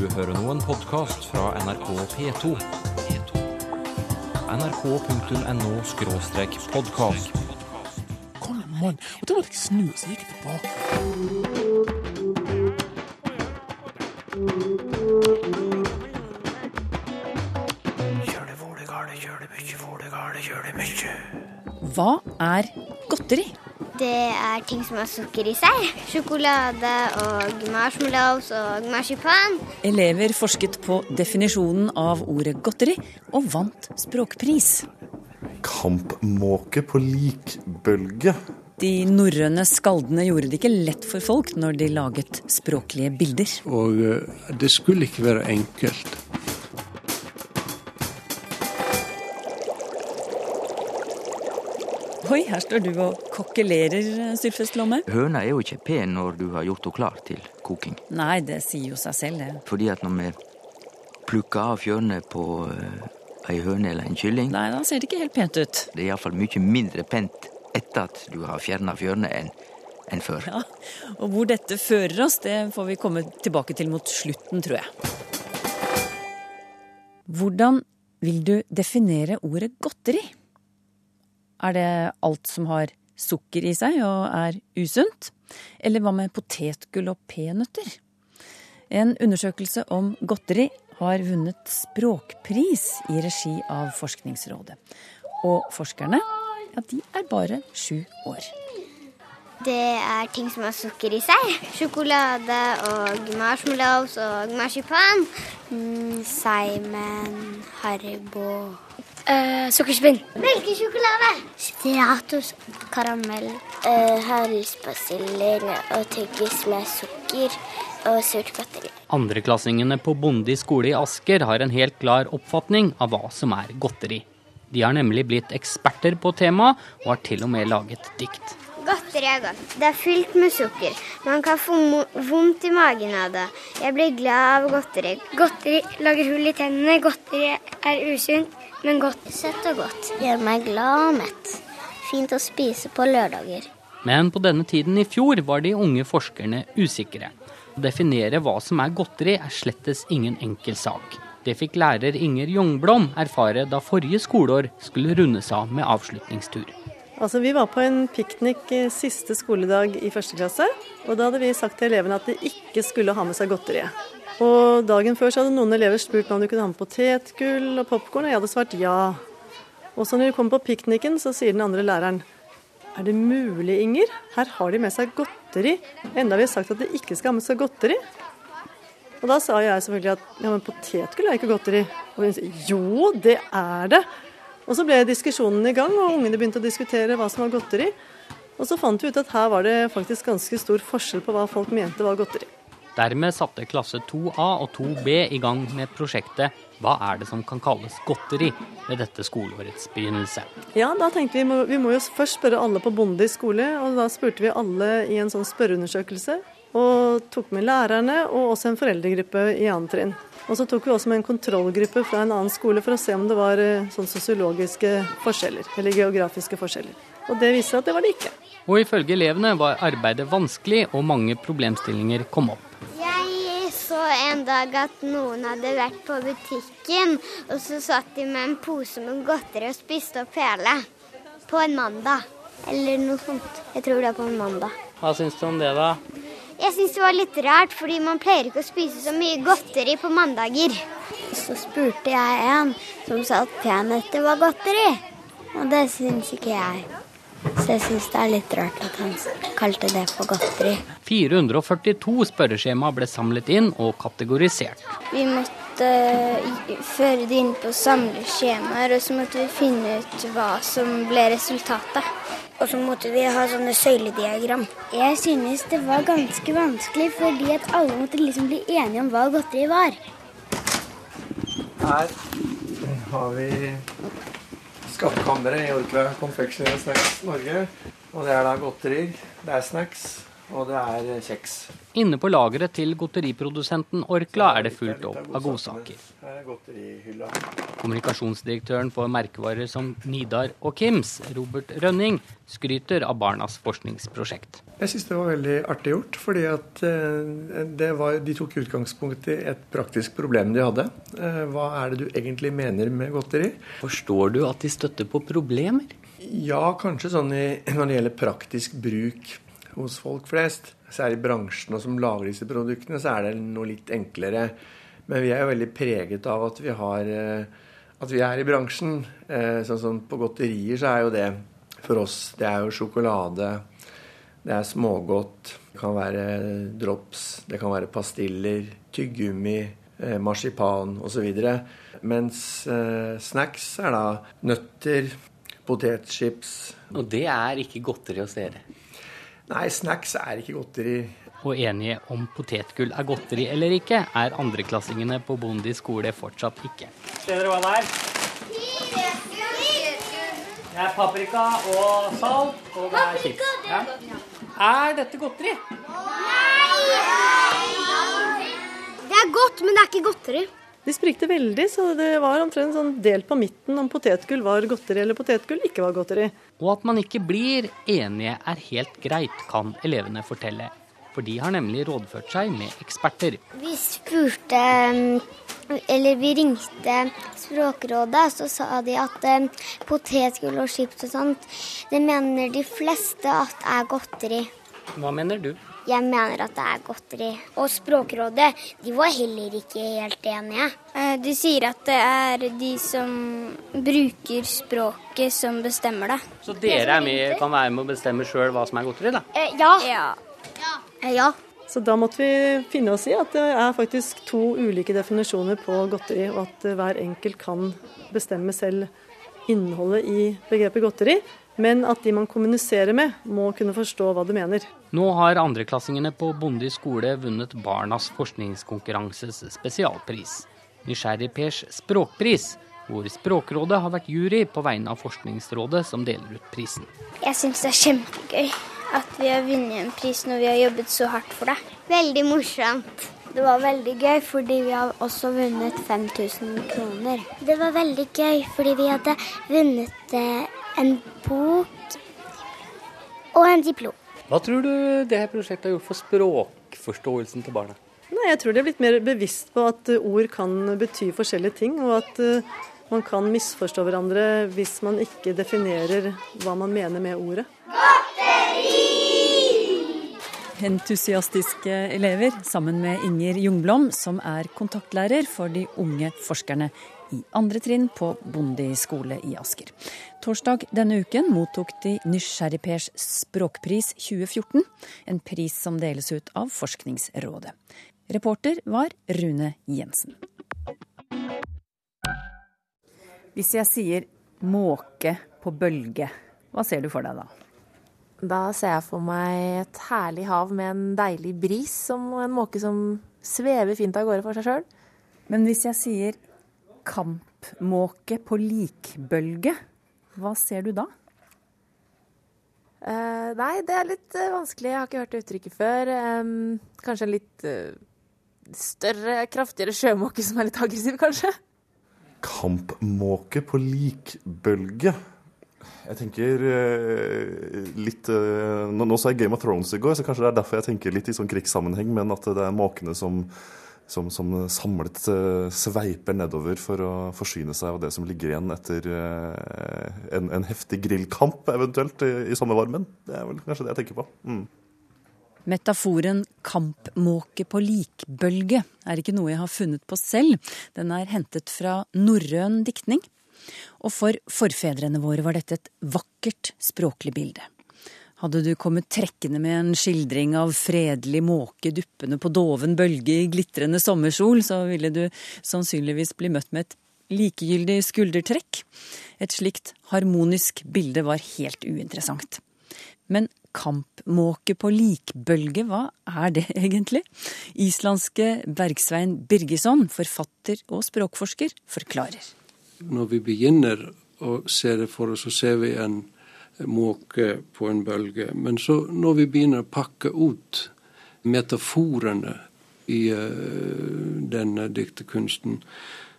Du hører nå en podkast fra NRK P2. nrk.no-podkast. Kom mann, og da måtte jeg snu, så gikk jeg tilbake. Hva er godteri? Det er ting som har sukker i seg. Sjokolade og marshmallows og marsipan. Elever forsket på definisjonen av ordet godteri, og vant språkpris. Kampmåke på likbølge. De norrøne skaldene gjorde det ikke lett for folk når de laget språklige bilder. Og eh, det skulle ikke være enkelt. Oi, her står du og kokkelerer, sylfestlomme. Høna er jo ikke pen når du har gjort henne klar til koking. Nei, det sier jo seg selv, det. Fordi at når vi plukker av fjørene på eh, ei høne eller en kylling, Nei, da ser det ikke helt pent ut. det er iallfall mye mindre pent etter at du har fjerna fjørene enn enn før. Ja, Og hvor dette fører oss, det får vi komme tilbake til mot slutten, tror jeg. Hvordan vil du definere ordet godteri? Er det alt som har sukker i seg og er usunt? Eller hva med potetgull og peanøtter? En undersøkelse om godteri har vunnet språkpris i regi av Forskningsrådet. Og forskerne, ja, de er bare sju år. Det er ting som har sukker i seg. Sjokolade og marshmallows og marsipan. Mm, Simon, Haribo uh, Sukkerspinn. Melkesjokolade. Stratos. Karamell. Eh, Harrys og tyggis med sukker og surt godteri. Andreklassingene på Bondi skole i Asker har en helt klar oppfatning av hva som er godteri. De har nemlig blitt eksperter på temaet, og har til og med laget dikt. Godteri er godt. Det er fylt med sukker. Man kan få vondt i magen av det. Jeg blir glad av godteri. Godteri lager hull i tennene. Godteri er usunt, men godt. Søtt og godt. Gjør meg glad og mett. Fint å spise på lørdager. Men på denne tiden i fjor var de unge forskerne usikre. Å definere hva som er godteri er slettes ingen enkel sak. Det fikk lærer Inger Jongblom erfare da forrige skoleår skulle rundes av med avslutningstur. Altså, Vi var på en piknik siste skoledag i første klasse. og Da hadde vi sagt til elevene at de ikke skulle ha med seg godteriet. Og Dagen før så hadde noen elever spurt meg om de kunne ha med potetgull og popkorn, og jeg hadde svart ja. Og så når de kom på pikniken, så sier den andre læreren Er det mulig, Inger? Her har de med seg godteri. Enda vi har sagt at de ikke skal ha med seg godteri. Og da sa jeg selvfølgelig at ja, men potetgull er ikke godteri. Og hun sier jo, det er det. Og så ble diskusjonen i gang, og ungene begynte å diskutere hva som var godteri. Og så fant vi ut at her var det faktisk ganske stor forskjell på hva folk mente var godteri. Dermed satte klasse 2A og 2B i gang med prosjektet Hva er det som kan kalles godteri ved dette skoleårets begynnelse. Ja, da tenkte vi må, vi må jo først spørre alle på Bondi skole, og da spurte vi alle i en sånn spørreundersøkelse. Og tok med lærerne og også en foreldregruppe i annet trinn. Og så tok vi også med en kontrollgruppe fra en annen skole for å se om det var eh, sånn sosiologiske forskjeller, eller geografiske forskjeller. Og det viste at det var det ikke. Og ifølge elevene var arbeidet vanskelig, og mange problemstillinger kom opp. En dag at noen hadde vært på butikken, og så satt de med en pose med godteri og spiste opp hele. På en mandag. Eller noe sånt. Jeg tror det er på en mandag. Hva syns du om det, da? Jeg syns det var litt rart, fordi man pleier ikke å spise så mye godteri på mandager. Så spurte jeg en som sa at peanøtter var godteri. Og det syns ikke jeg. Så jeg syns det er litt rart at han kalte det for godteri. 442 spørreskjema ble samlet inn og kategorisert. Vi måtte eh, føre det inn på samleskjemaer, og så måtte vi finne ut hva som ble resultatet. Og så måtte vi ha sånne søylediagram. Jeg synes det var ganske vanskelig, fordi at alle måtte liksom bli enige om hva godteri var. Her har vi skattkammeret i Orkla Confectionery Snacks Norge. Og det er da godterier, det er snacks, og det er kjeks. Inne på lageret til godteriprodusenten Orkla er det fullt opp av godsaker. Er. Kommunikasjonsdirektøren for merkevarer som Nidar og Kims, Robert Rønning, skryter av Barnas forskningsprosjekt. Jeg syns det var veldig artig gjort, fordi at eh, det var, de tok utgangspunkt i et praktisk problem de hadde. Eh, Hva er det du egentlig mener med godteri? Forstår du at de støtter på problemer? Ja, kanskje sånn i, når det gjelder praktisk bruk hos folk flest. Særlig bransjene som lager disse produktene, så er det noe litt enklere. Men vi er jo veldig preget av at vi, har, eh, at vi er i bransjen. Eh, Sånn som på godterier så er jo det for oss Det er jo sjokolade, det er smågodt, det kan være drops, det kan være pastiller, tyggegummi, eh, marsipan osv. Mens snacks er da nøtter, potetchips Og det er ikke godteri hos dere. Nei, snacks er ikke godteri. Og enige om potetgull er godteri eller ikke, er andreklassingene på Bondi skole fortsatt ikke. Ser dere hva det er? Det er paprika og salt, og det er chips. Ja. Er dette godteri? Nei! Det er godt, men det er ikke godteri. De sprikte veldig, så det var omtrent sånn delt på midten om potetgull var godteri eller potetgull ikke var godteri. Og at man ikke blir enige er helt greit, kan elevene fortelle. For de har nemlig rådført seg med eksperter. Vi spurte Eller vi ringte Språkrådet, så sa de at eh, potetgull og chips og sånt, det mener de fleste at er godteri. Hva mener du? Jeg mener at det er godteri. Og Språkrådet de var heller ikke helt enige. Eh, De sier at det er de som bruker språket som bestemmer det. Så dere er med, kan være med å bestemme sjøl hva som er godteri, da? Eh, ja. Ja. Eh, ja. Så da måtte vi finne oss i at det er faktisk to ulike definisjoner på godteri, og at hver enkelt kan bestemme selv innholdet i begrepet godteri, men at de man kommuniserer med, må kunne forstå hva du mener. Nå har andreklassingene på Bondi skole vunnet Barnas forskningskonkurranses spesialpris. Nysgjerrig Pers språkpris, hvor Språkrådet har vært jury på vegne av Forskningsrådet som deler ut prisen. Jeg syns det er kjempegøy at vi har vunnet en pris når vi har jobbet så hardt for det. Veldig morsomt. Det var veldig gøy fordi vi har også vunnet 5000 kroner. Det var veldig gøy fordi vi hadde vunnet eh, en bok og en diplom. Hva tror du det her prosjektet har gjort for språkforståelsen til barna? Nei, Jeg tror de er blitt mer bevisst på at eh, ord kan bety forskjellige ting, og at eh, man kan misforstå hverandre hvis man ikke definerer hva man mener med ordet. Entusiastiske elever sammen med Inger Jungblom, som er kontaktlærer for de unge forskerne i andre trinn på Bondi skole i Asker. Torsdag denne uken mottok de Nysgjerrigpers språkpris 2014, en pris som deles ut av Forskningsrådet. Reporter var Rune Jensen. Hvis jeg sier måke på bølge, hva ser du for deg da? Da ser jeg for meg et herlig hav med en deilig bris som en måke som svever fint av gårde for seg sjøl. Men hvis jeg sier kampmåke på likbølge, hva ser du da? Uh, nei, det er litt uh, vanskelig. Jeg har ikke hørt det uttrykket før. Um, kanskje en litt uh, større, kraftigere sjømåke som er litt aggressiv, kanskje? Kampmåke på likbølge. Jeg tenker litt nå, nå så jeg Game of Thrones i går, så kanskje det er derfor jeg tenker litt i sånn krigssammenheng, men at det er måkene som, som, som samlet eh, sveiper nedover for å forsyne seg av det som ligger igjen etter eh, en, en heftig grillkamp, eventuelt, i, i sommervarmen. Det er vel kanskje det jeg tenker på. Mm. Metaforen kampmåke på likbølge er ikke noe jeg har funnet på selv. Den er hentet fra norrøn diktning. Og for forfedrene våre var dette et vakkert språklig bilde. Hadde du kommet trekkende med en skildring av fredelig måke duppende på doven bølge i glitrende sommersol, så ville du sannsynligvis bli møtt med et likegyldig skuldertrekk. Et slikt harmonisk bilde var helt uinteressant. Men kampmåke på likbølge, hva er det egentlig? Islandske Bergsvein Birgisson, forfatter og språkforsker, forklarer. Når vi begynner å se det for oss, så ser vi en måke på en bølge. Men så når vi begynner å pakke ut metaforene i uh, denne diktekunsten,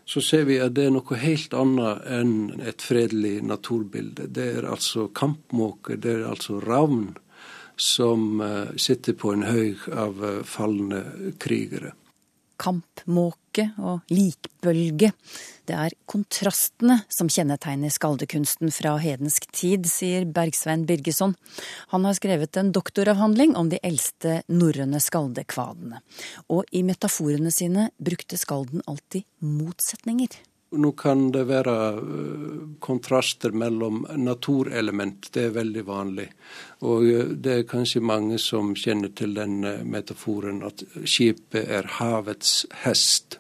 så ser vi at det er noe helt annet enn et fredelig naturbilde. Det er altså kampmåke, det er altså ravn som uh, sitter på en haug av uh, falne krigere kampmåke og likbølge. Det er kontrastene som kjennetegner skaldekunsten fra hedensk tid, sier Bergsvein Birgesson. Han har skrevet en doktoravhandling om de eldste norrøne skaldekvadene. Og i metaforene sine brukte skalden alltid motsetninger. Nå kan det være eh, kontraster mellom naturelement, det er veldig vanlig. Og eh, det er kanskje mange som kjenner til den eh, metaforen at skipet er havets hest.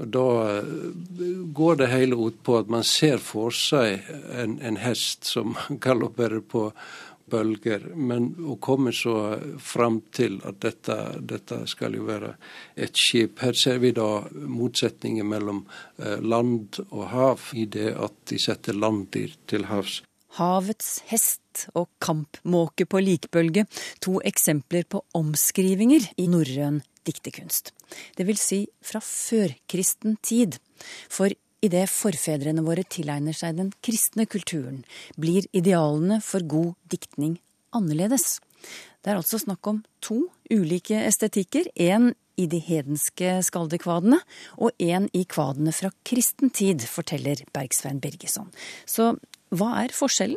Og Da går det hele ut på at man ser for seg en, en hest som galopperer på bølger. Men å komme så fram til at dette, dette, skal jo være et skip Her ser vi da motsetninger mellom eh, land og hav i det at de setter landdyr til havs. Havets hest og kampmåke på likbølge, to eksempler på omskrivinger i norrøn diktekunst. Det vil si fra førkristen tid. For Idet forfedrene våre tilegner seg den kristne kulturen, blir idealene for god diktning annerledes. Det er altså snakk om to ulike estetikker. Én i de hedenske skaldekvadene, og én i kvadene fra kristen tid, forteller Bergsvein Birgesson. Så hva er forskjellen?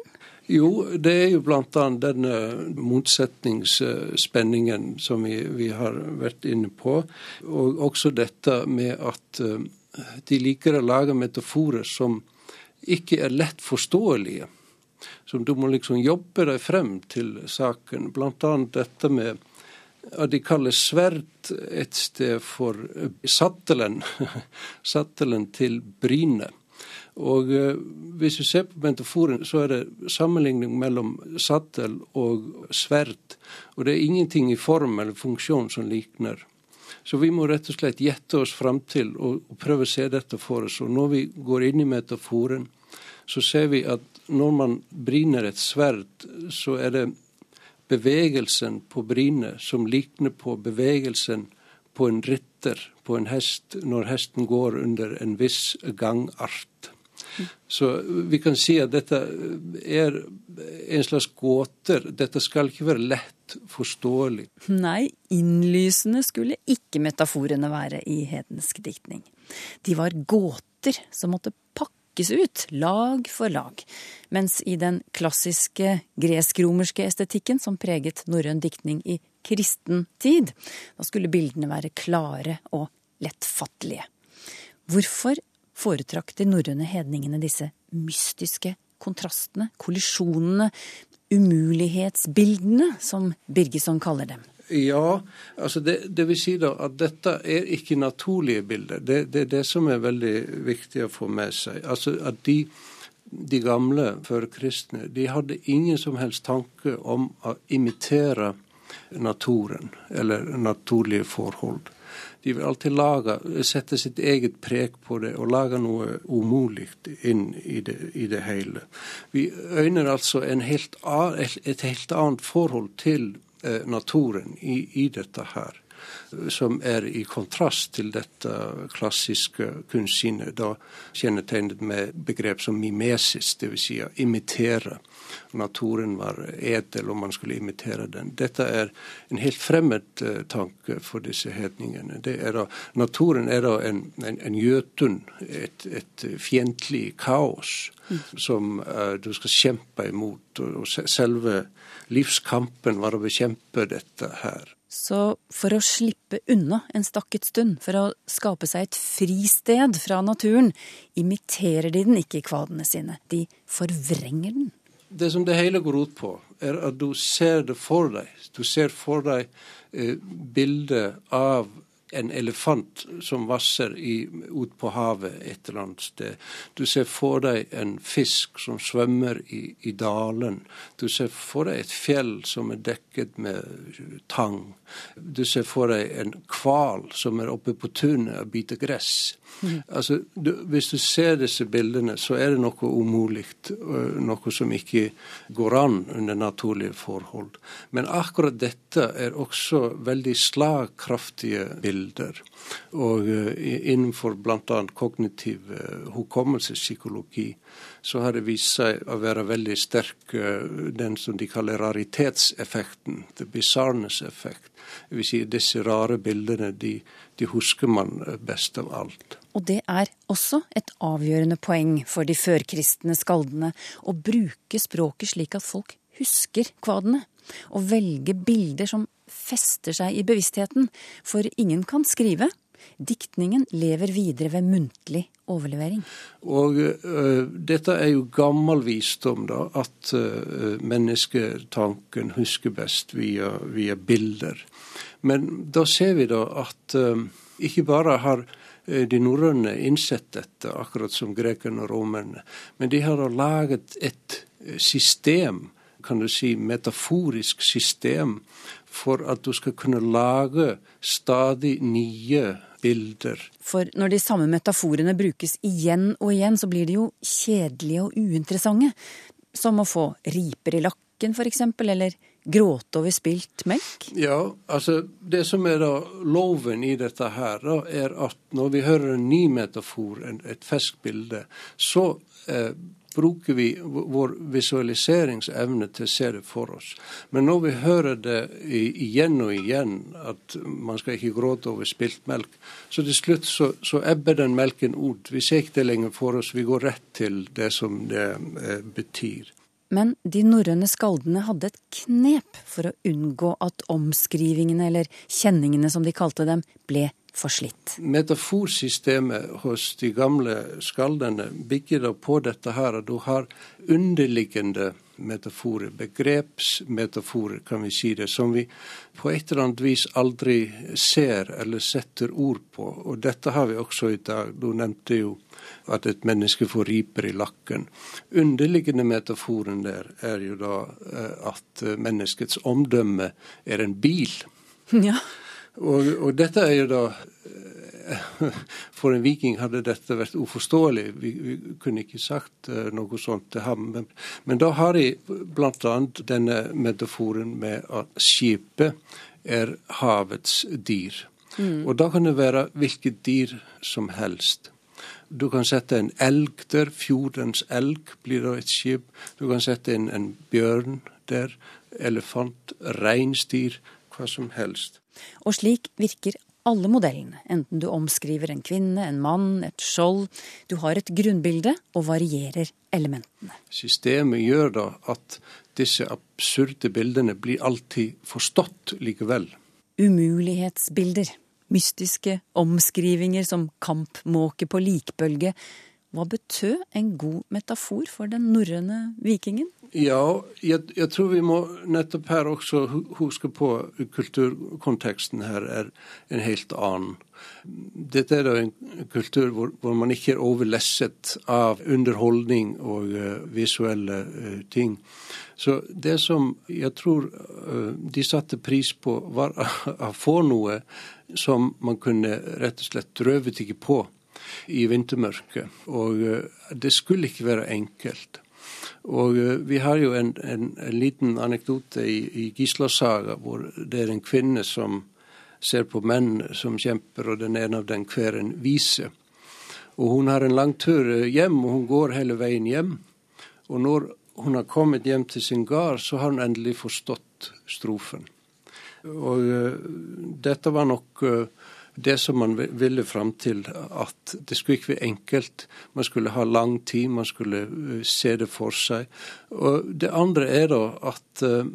Jo, det er jo bl.a. denne motsetningsspenningen som vi, vi, har vært inne på. Og også dette med at eh, de liker å lage metaforer som ikke er lett forståelige. Som du må liksom jobbe deg frem til saken. Blant annet dette med at de kaller sverd et sted for sattelen. sattelen til Bryne. Og uh, Hvis vi ser på metaforen, så er det sammenligning mellom sattel og sverd. Og det er ingenting i form eller funksjon som likner. Så vi må rett og slett gjette oss fram til og, og prøve å se dette for oss. Og når vi går inn i metaforen, så ser vi at når man bryner et sverd, så er det bevegelsen på brynet som likner på bevegelsen på en rytter, på en hest, når hesten går under en viss gangart. Så vi kan si at dette er en slags gåter. Dette skal ikke være lett forståelig. Nei, innlysende skulle ikke metaforene være i hedensk diktning. De var gåter som måtte pakkes ut, lag for lag. Mens i den klassiske gresk-romerske estetikken som preget norrøn diktning i kristen tid, da skulle bildene være klare og lettfattelige. Hvorfor foretrakk de norrøne hedningene disse mystiske kontrastene, kollisjonene, umulighetsbildene, som Birgesson kaller dem. Ja, altså det, det, vil si da at dette er ikke naturlige bilder. Det, det, er det som er veldig viktig å få med seg. Altså at de, de gamle førkristne de hadde ingen som helst tanke om å imitere naturen eller naturlige forhold. De vil alltid lage, sette sitt eget preg på det og lage noe umulig inn i det, i det hele. Vi øyner altså helt, et helt annet forhold til eh, naturen i, i dette her som er i kontrast til dette klassiske kunstsynet, da kjennetegnet med begrep som mimesis, dvs. Si å imitere. Naturen var edel, og man skulle imitere den. Dette er en helt fremmed uh, tanke for disse hedningene. Er da, naturen er da en, en, en gjøtun, et, et fiendtlig kaos, mm. som uh, du skal kjempe imot. Og, og selve livskampen var å bekjempe dette her. Så for å slippe unna en stakket stund, for å skape seg et fristed fra naturen, imiterer de den ikke i kvadene sine. De forvrenger den. Det som det hele går ut på, er at du ser det for deg. Du ser for deg eh, bildet av en elefant som vasser i, ut på havet et eller annet sted. Du ser for deg en fisk som svømmer i, i dalen. Du ser for deg et fjell som er dekket med tang. Du ser for deg en hval som er oppe på tunet og biter gress. Mm. Altså, du, hvis du ser disse bildene, så er det noe umulig, noe som ikke går an under naturlige forhold. Men akkurat dette er også veldig slagkraftige bilder. Og innenfor bl.a. kognitiv hukommelsespsykologi så har det vist seg å være veldig sterk den som de kaller raritetseffekten, the bizarreness effect. Det vil si, disse rare bildene, de, de husker man best av alt. Og det er også et avgjørende poeng for de førkristne skaldene å bruke språket slik at folk husker kvadene, og velge bilder som fester seg i bevisstheten, for ingen kan skrive. Diktningen lever videre ved muntlig overlevering. Og uh, Dette er jo gammel visdom, da, at uh, mennesketanken husker best via, via, bilder. Men da ser vi da at uh, ikke bare har de norrøne innsett dette, akkurat som grekerne og romerne, men de har da laget et system, kan du si, metaforisk system, for at du skal kunne lage stadig nye bilder. For når de samme metaforene brukes igjen og igjen, så blir de jo kjedelige og uinteressante. Som å få riper i lakken, f.eks., eller gråte over spilt melk? Ja, altså det som er da loven i dette her, da, er at når vi hører en ny metafor, et ferskt bilde, så eh, bruker vi vår visualiseringsevne til å se det for oss. Men når vi hører det igjen og igjen, at man skal ikke gråte over spilt melk, så til slutt så, så ebber den melken ut. Vi ser ikke det lenger for oss, vi går rett til det som det eh, betyr. Men de norrøne skaldene hadde et knep for å unngå at omskrivingene, eller kjenningene som de kalte dem, ble forslitt. Metaforsystemet hos de gamle skaldene bygger da på dette her, at du har underliggende metaforer, begrepsmetaforer, kan vi si det, som vi på et eller annet vis aldri ser eller setter ord på. Og dette har vi også i dag. Du nevnte jo at et menneske får riper i lakken. Underliggende metaforen der er jo da eh, at menneskets omdømme er en bil. Ja. Og, og, dette er jo da eh, For en viking hadde dette vært uforståelig. Vi, vi kunne ikke sagt eh, noe sånt til ham. Men, men da har de bl.a. denne metaforen med at skipet er havets dyr. Mm. Og da kan det være hvilket dyr som helst. Du kan sette en elg der. Fjordens elg blir da et skip. Du kan sette inn en bjørn der. Elefant, reinsdyr, hva som helst. Og slik virker alle modellene, enten du omskriver en kvinne, en mann, et skjold. Du har et grunnbilde og varierer elementene. Systemet gjør da at disse absurde bildene blir alltid forstått likevel. Umulighetsbilder, mystiske omskrivinger som kampmåke på likbølge. Hva betød en god metafor for den norrøne vikingen? Ja, jeg, jeg, tror vi må nettopp her også huske på kulturkonteksten her er en helt annen. Dette er da en kultur hvor, hvor man ikke er overlesset av underholdning og uh, visuelle uh, ting. Så det som jeg tror uh, de satte pris på, var å få noe som man kunne rett og slett drøvet ikke på i vintermørket. Og det skulle ikke være enkelt. Og eh, vi har jo en, en, en liten anekdote i, i Gislasaga hvor det er en kvinne som ser på menn som kjemper, og den ene av dem hver en vise. Og hun har en lang tur eh, hjem, og hun går hele veien hjem. Og når hun har kommet hjem til sin gard, så har hun endelig forstått strofen. Og uh, dette var nok uh, det som man ville fram til, at det skulle ikke være enkelt. Man skulle ha lang tid, man skulle eh, se det for seg. Og det andre er da at eh,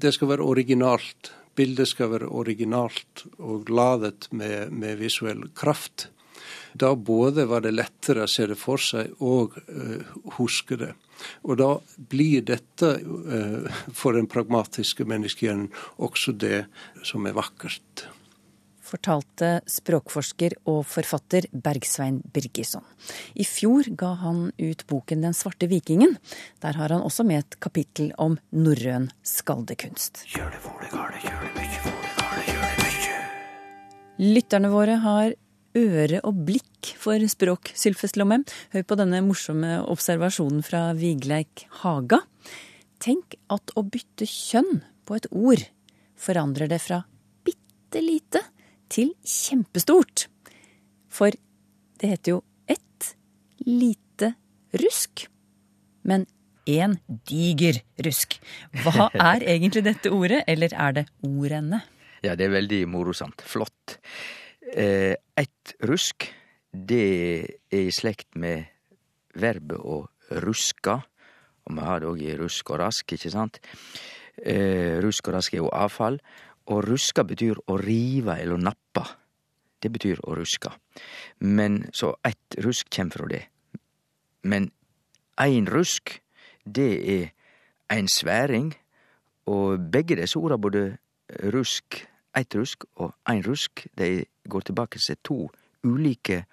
det skal være originalt. Bildet skal være originalt og ladet med, med visuell kraft. Da både var det lettere å se det for seg og uh, huske det. Og da blir dette uh, for den pragmatiske menneskehjernen også det som er vakkert. Fortalte språkforsker og forfatter Bergsvein Birgisson. I fjor ga han ut boken Den svarte vikingen. Der har han også med et kapittel om norrøn skaldekunst. Lytterne våre har øre og blikk for språk, Sylfest Lomheim. Hør på denne morsomme observasjonen fra Vigleik Haga. Tenk at å bytte kjønn på et ord forandrer det fra bitte lite til kjempestort. For det heter jo ett lite rusk, men én diger rusk. Hva er egentlig dette ordet, eller er det ordene? Ja, det er veldig morosamt. Flott. Eh, Ett rusk, det er i slekt med verbet å ruska. Og vi har det òg i rusk og rask, ikke sant? Eh, rusk og rask er jo avfall. Og ruska betyr å rive eller nappe. Det betyr å ruska. Men så ett rusk kjem fra det. Men ein rusk, det er ein sværing. Og begge disse orda, både rusk, eitt rusk og ein rusk, de går tilbake til to ulike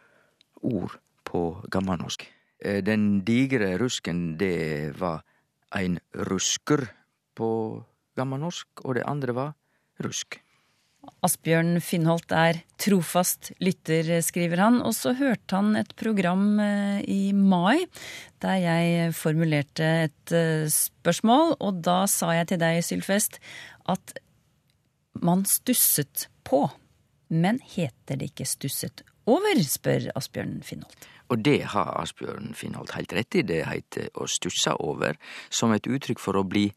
ord på gammelnorsk. Eh, Den digre rusken, det var ein rusker på gammelnorsk, og det andre var rusk. Asbjørn Finnholt er trofast lytter, skriver han. Og så hørte han et program eh, i mai der jeg formulerte et eh, spørsmål. Og da sa jeg til deg, Sylfest, at man stusset på. Men heter det ikke stusset over, spør Asbjørn Finnholt. Og det har Asbjørn Finnholt helt rett i. Det heter å stusse over, som et uttrykk for å bli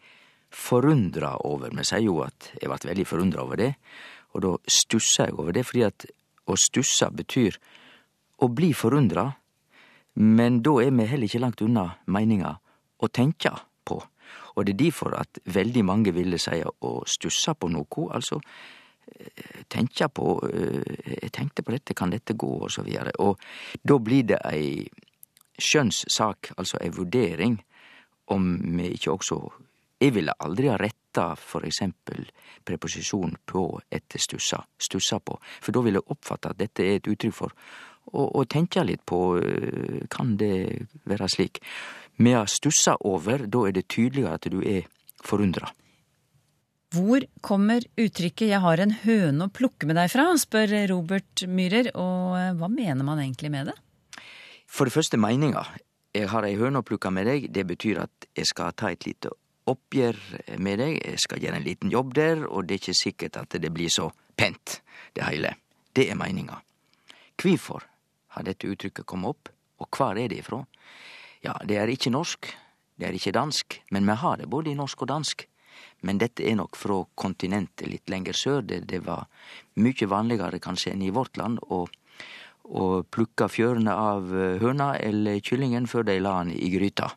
forundra over. Vi sier jo at jeg ble veldig forundra over det, og da stussa jeg over det, fordi at å stussa betyr å bli forundra, men da er vi heller ikke langt unna meininga å tenke på. Og det er derfor at veldig mange ville seie å stussa på noe, altså tenke på eh, Jeg tenkte på dette, kan dette gå, og så videre. Og da blir det ei skjønnssak, altså ei vurdering, om vi ikke også Jeg ville aldri ha retta for eksempel preposisjon på etter stussa, stussa på, for da ville jeg oppfatta at dette er et uttrykk for å, tenke litt på øh, kan det være slik. Med å stussa over, da er det tydeligere at du er forundra. Hvor kommer uttrykket 'jeg har en høne å plukke med deg' fra, spør Robert Myhrer, og eh, hva mener man egentlig med det? For det første meninga. Jeg har ei høne å plukke med deg, det betyr at jeg skal ta et lite oppgjør med deg, jeg skal gjøre en liten jobb der, og det er ikke sikkert at det blir så pent, det hele. Det er meninga. Kvifor har dette uttrykket kommet opp, og hvor er det ifrå? Ja, det er ikke norsk, det er ikke dansk, men vi har det både i norsk og dansk. Men dette er nok fra kontinentet litt lenger sør, det, det var mykje vanligere kanskje enn i vårt land å, å plukke fjørene av høna eller kyllingen før de la den i gryta.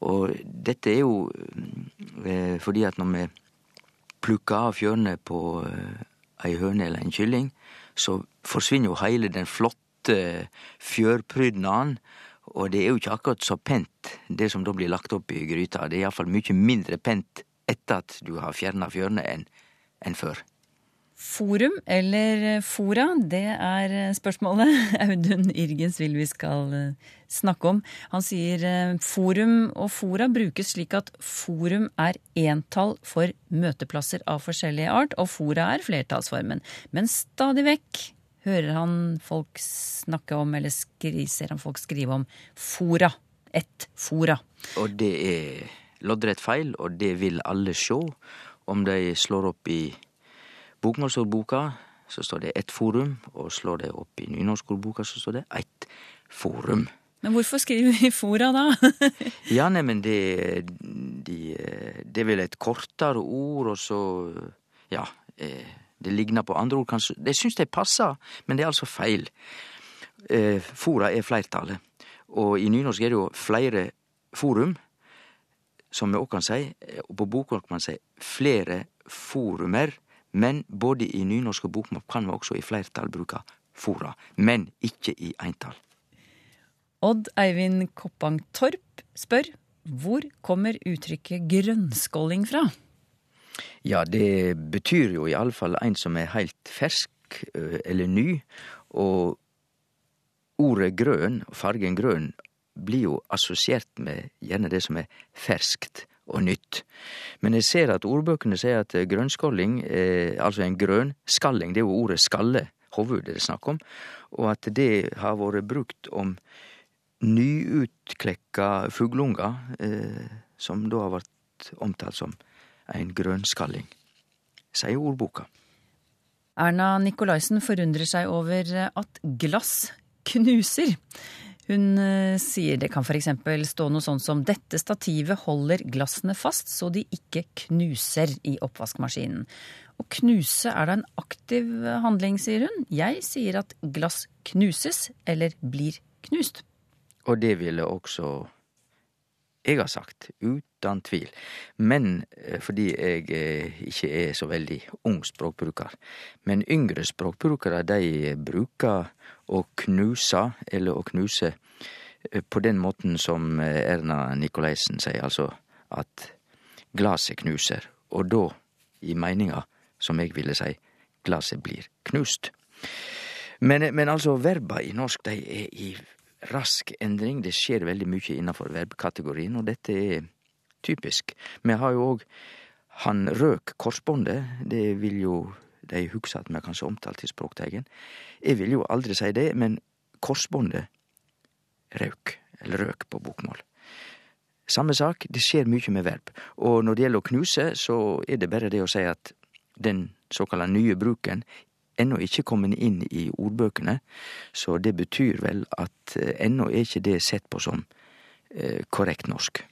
Og dette er jo eh, fordi at når vi plukker av fjørene på eh, ei høne eller en kylling, så forsvinner jo hele den flotte fjørprydnaden. Og det er jo ikke akkurat så pent, det som da blir lagt opp i gryta. Det er iallfall mye mindre pent etter at du har fjerna fjørene enn enn før. Forum eller fora, det er spørsmålet Audun Irgens vil vi skal eh, snakke om. Han sier eh, forum og fora brukes slik at forum er entall for møteplasser av forskjellig art, og fora er flertallsformen. Men stadig vekk hører han folk snakke om, eller ser han folk skrive om, fora. Et fora. Og det er loddrett feil, og det vil alle se Om de slår opp i bokmålsordboka, så står det ett forum, og slår det opp i nynorskordboka, så står det ett forum. Men hvorfor skriver vi fora da? ja, neimen det de, Det er vel et kortere ord, og så Ja, det ligner på andre ord, kanskje. Det syns de passer, men det er altså feil. Fora er flertallet. og i nynorsk er det jo flere forum, som vi òg kan si, og på bokmål kan man si flere forumer. Men både i nynorsk og bokmål kan vi også i flertall bruke fora, men ikke i eintall. Odd Eivind Koppang Torp spør hvor kommer uttrykket grønnskåling fra? Ja, det betyr jo iallfall en som er heilt fersk fersk eller ny, og ordet grønn, fargen grønn, blir jo assosiert med gjerne det som er ferskt og nytt. Men jeg ser at ordbøkene sier at grønnskalling, altså en grønskalling, det er jo ordet skalle, hovud det er snakk om, og at det har vært brukt om nyutklekka fugleunger, eh, som da har vært omtalt som en grønskalling, sier ordboka. Erna Nikolaisen forundrer seg over at glass knuser. Hun eh, sier det kan f.eks. stå noe sånt som 'dette stativet holder glassene fast så de ikke knuser i oppvaskmaskinen'. Å knuse er da en aktiv handling, sier hun. Jeg sier at glass knuses eller blir knust. Og det ville også jeg har sagt, uten tvil. Men fordi jeg ikke er så veldig ung språkbruker. Men yngre språkbrukere, de bruker å knuse, eller å knuse, på den måten som Erna Nikolaisen sier, altså at glaset knuser. Og da i meninga, som jeg ville si, glaset blir knust. Men, men altså, verba i norsk, de er i rask endring. Det skjer veldig mykje innafor verbkategorien, og dette er typisk. Vi har jo òg han røk korsbåndet. Det vil jo de hugse at vi kanskje omtalt i Språkteigen. Jeg vil jo aldri si det, men korsbåndet røk, eller røk på bokmål. Samme sak, det skjer mykje med verb. Og når det gjelder å knuse, så er det bare det å si at den såkalla nye bruken ennå ikke kommet inn i ordbøkene, så det betyr vel at ennå er ikke det sett på som eh, korrekt norsk.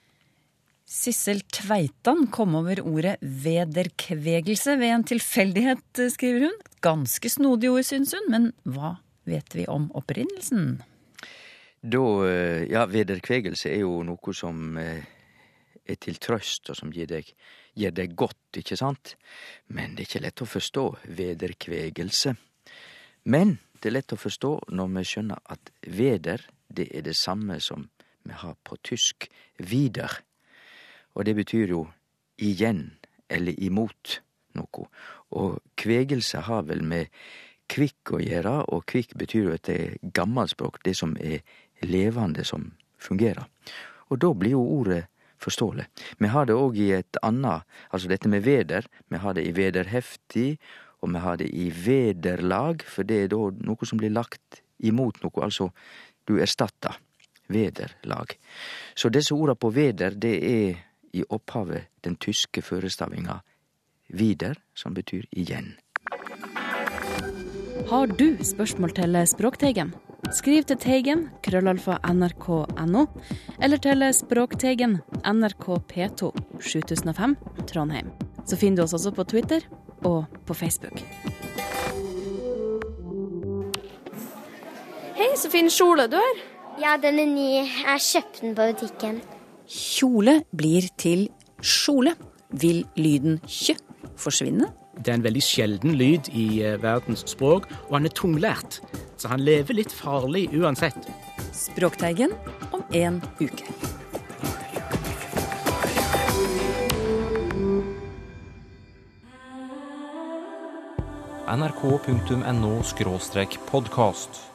Sissel Tveitan kom over ordet vederkvegelse ved en tilfeldighet, skriver hun. Ganske snodig ord, syns hun, men hva vet vi om opprinnelsen? Da, ja, vederkvegelse er jo noe som er til trøst, og som gir deg, gir deg godt, ikke sant? Men det er ikke lett å forstå vederkvegelse. Men det er lett å forstå når vi skjønner at veder, det er det samme som vi har på tysk wider. Og det betyr jo igjen, eller imot noe. Og kvegelse har vel med kvikk å gjøre, og kvikk betyr jo etter gammelspråk det som er levende, som fungerer. Og da blir jo ordet forståelig. Vi har det òg i et anna, altså dette med veder. Vi har det i vederheftig, og vi har det i vederlag, for det er da noe som blir lagt imot noe, altså du erstattar. Vederlag. Så disse orda på veder, det er i opphavet den tyske førestavinga wieder, som betyr igjen. Har du spørsmål til Språkteigen? Skriv til Teigen, krøllalfa nrk.no, eller til Språkteigen, NRK P2, 7005, Trondheim. Så finner du oss også på Twitter og på Facebook. Hei, så fin kjole du har. Ja, den er ny. Jeg kjøpte den på butikken. Kjole blir til kjole. Vil lyden kjø forsvinne? Det er en veldig sjelden lyd i verdens språk, og han er tunglært. Så han lever litt farlig uansett. Språkteigen om en uke. nrk.no podkast.